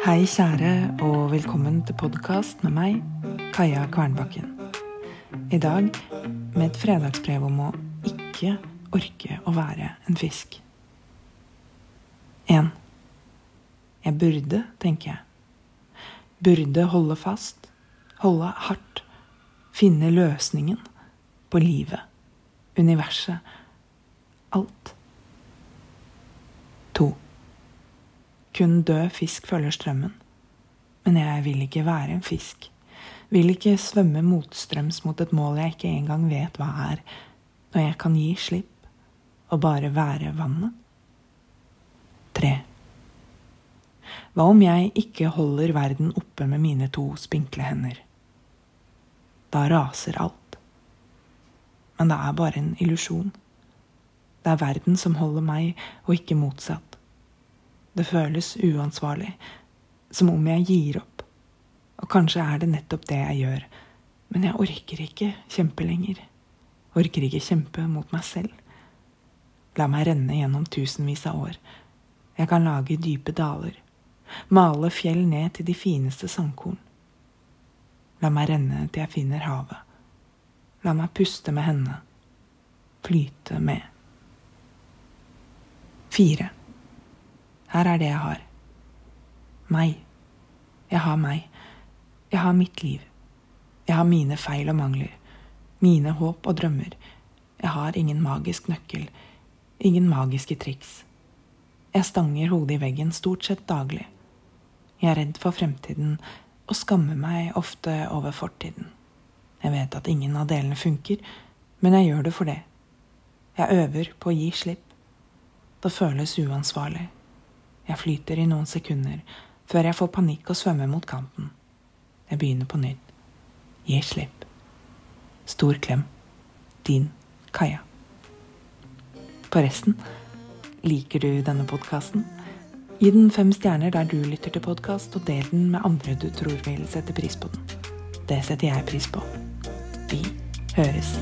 Hei, kjære, og velkommen til podkast med meg, Kaja Kvernbakken. I dag med et fredagsbrev om å ikke orke å være en fisk. 1. Jeg burde, tenker jeg. Burde holde fast, holde hardt, finne løsningen på livet, universet, alt. 2. Kun død fisk følger strømmen. Men jeg vil ikke være en fisk. Vil ikke svømme motstrøms mot et mål jeg ikke engang vet hva er, når jeg kan gi slipp og bare være vannet. Tre. Hva om jeg ikke holder verden oppe med mine to spinkle hender? Da raser alt. Men det er bare en illusjon. Det er verden som holder meg, og ikke motsatt. Det føles uansvarlig, som om jeg gir opp. Og kanskje er det nettopp det jeg gjør, men jeg orker ikke kjempe lenger. Orker ikke kjempe mot meg selv. La meg renne gjennom tusenvis av år. Jeg kan lage dype daler. Male fjell ned til de fineste sandkorn. La meg renne til jeg finner havet. La meg puste med henne. Flyte med. Fire. Her er det jeg har. Meg. Jeg har meg. Jeg har mitt liv. Jeg har mine feil og mangler. Mine håp og drømmer. Jeg har ingen magisk nøkkel. Ingen magiske triks. Jeg stanger hodet i veggen stort sett daglig. Jeg er redd for fremtiden og skammer meg ofte over fortiden. Jeg vet at ingen av delene funker, men jeg gjør det for det. Jeg øver på å gi slipp. Det føles uansvarlig. Jeg flyter i noen sekunder før jeg får panikk og svømmer mot kanten. Jeg begynner på nytt. Gi slipp. Stor klem. Din Kaja. Forresten, liker du denne podkasten? Gi den fem stjerner der du lytter til podkast, og del den med andre du tror vil sette pris på den. Det setter jeg pris på. Vi høres.